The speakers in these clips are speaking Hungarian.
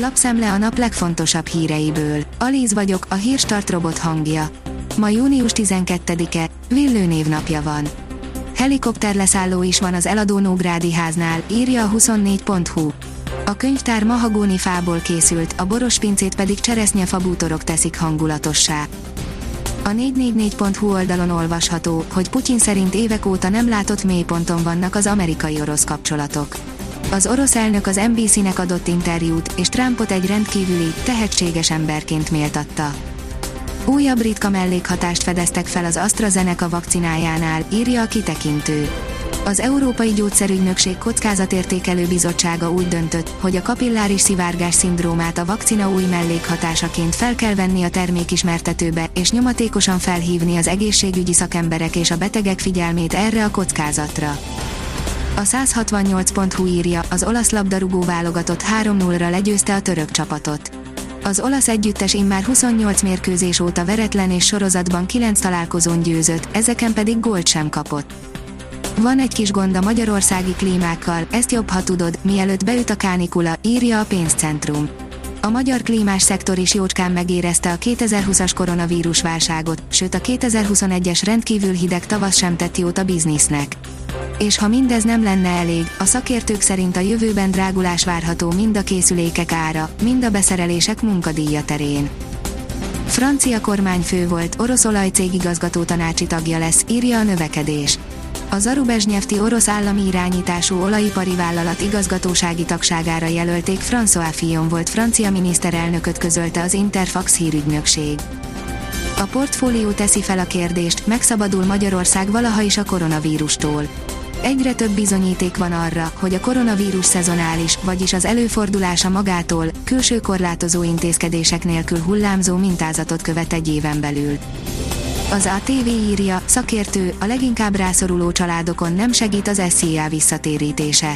Lapszemle a nap legfontosabb híreiből. Alíz vagyok, a hírstart robot hangja. Ma június 12-e, Villő névnapja van. Helikopterleszálló is van az eladó Nógrádi háznál, írja a 24.hu. A könyvtár mahagóni fából készült, a boros pincét pedig cseresznyefa bútorok teszik hangulatossá. A 444.hu oldalon olvasható, hogy Putyin szerint évek óta nem látott mélyponton vannak az amerikai-orosz kapcsolatok. Az orosz elnök az NBC-nek adott interjút, és Trumpot egy rendkívüli, tehetséges emberként méltatta. Újabb ritka mellékhatást fedeztek fel az AstraZeneca vakcinájánál, írja a kitekintő. Az Európai Gyógyszerügynökség kockázatértékelő bizottsága úgy döntött, hogy a kapilláris szivárgás szindrómát a vakcina új mellékhatásaként fel kell venni a termékismertetőbe, és nyomatékosan felhívni az egészségügyi szakemberek és a betegek figyelmét erre a kockázatra. A 168.hu írja, az olasz labdarúgó válogatott 3-0-ra legyőzte a török csapatot. Az olasz együttes immár 28 mérkőzés óta veretlen és sorozatban 9 találkozón győzött, ezeken pedig gólt sem kapott. Van egy kis gond a magyarországi klímákkal, ezt jobb ha tudod, mielőtt beüt a kánikula, írja a pénzcentrum. A magyar klímás szektor is jócskán megérezte a 2020-as koronavírus válságot, sőt a 2021-es rendkívül hideg tavasz sem tett jót a biznisznek. És ha mindez nem lenne elég, a szakértők szerint a jövőben drágulás várható mind a készülékek ára, mind a beszerelések munkadíja terén. Francia kormányfő volt, orosz olajcég igazgató tanácsi tagja lesz, írja a növekedés. A Zarubezsnyevti orosz állami irányítású olajipari vállalat igazgatósági tagságára jelölték François Fillon volt francia miniszterelnököt közölte az Interfax hírügynökség. A portfólió teszi fel a kérdést, megszabadul Magyarország valaha is a koronavírustól. Egyre több bizonyíték van arra, hogy a koronavírus szezonális, vagyis az előfordulása magától, külső korlátozó intézkedések nélkül hullámzó mintázatot követ egy éven belül. Az ATV írja, szakértő, a leginkább rászoruló családokon nem segít az SZIA visszatérítése.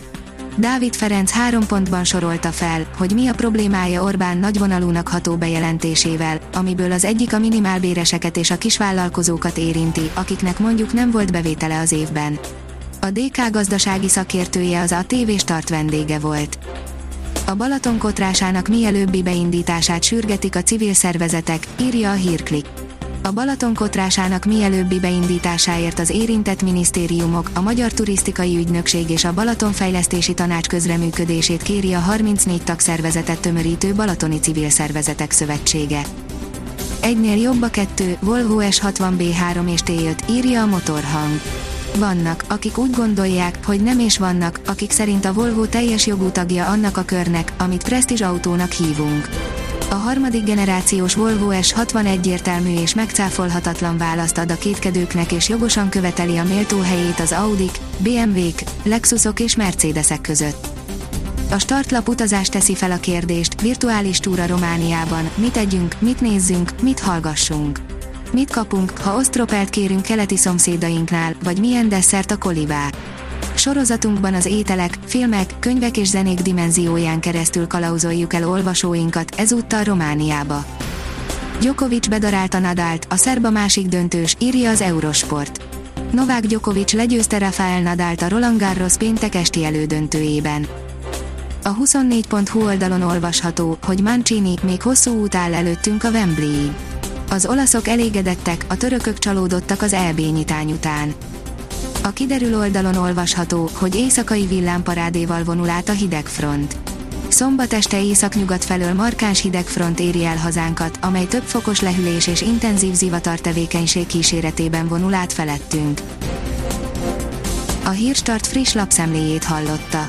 Dávid Ferenc három pontban sorolta fel, hogy mi a problémája Orbán nagyvonalúnak ható bejelentésével, amiből az egyik a minimálbéreseket és a kisvállalkozókat érinti, akiknek mondjuk nem volt bevétele az évben. A DK gazdasági szakértője az ATV start vendége volt. A Balaton kotrásának mielőbbi beindítását sürgetik a civil szervezetek, írja a hírklik. A Balaton kotrásának mielőbbi beindításáért az érintett minisztériumok, a Magyar Turisztikai Ügynökség és a Balatonfejlesztési Tanács közreműködését kéri a 34 tagszervezetet tömörítő Balatoni Civil Szervezetek Szövetsége. Egynél jobb a kettő, Volvo S60B3 és T5, írja a motorhang. Vannak, akik úgy gondolják, hogy nem és vannak, akik szerint a Volvo teljes jogú tagja annak a körnek, amit presztízs autónak hívunk. A harmadik generációs Volvo S60 egyértelmű és megcáfolhatatlan választ ad a kétkedőknek és jogosan követeli a méltó helyét az Audik, BMW-k, Lexusok és Mercedesek között. A startlap utazás teszi fel a kérdést, virtuális túra Romániában, mit együnk, mit nézzünk, mit hallgassunk. Mit kapunk, ha osztropelt kérünk keleti szomszédainknál, vagy milyen desszert a kolivá. Sorozatunkban az ételek, filmek, könyvek és zenék dimenzióján keresztül kalauzoljuk el olvasóinkat, ezúttal Romániába. Djokovic bedarálta Nadált, a szerba másik döntős, írja az Eurosport. Novák Djokovic legyőzte Rafael Nadált a Roland Garros péntek esti elődöntőjében. A 24.hu oldalon olvasható, hogy Mancini még hosszú út áll előttünk a Wembley. Az olaszok elégedettek, a törökök csalódottak az EB nyitány után. A kiderül oldalon olvasható, hogy éjszakai villámparádéval vonul át a hidegfront. Szombat este északnyugat felől markáns hidegfront éri el hazánkat, amely több fokos lehűlés és intenzív zivatar tevékenység kíséretében vonul át felettünk. A Hírstart friss lapszemléjét hallotta.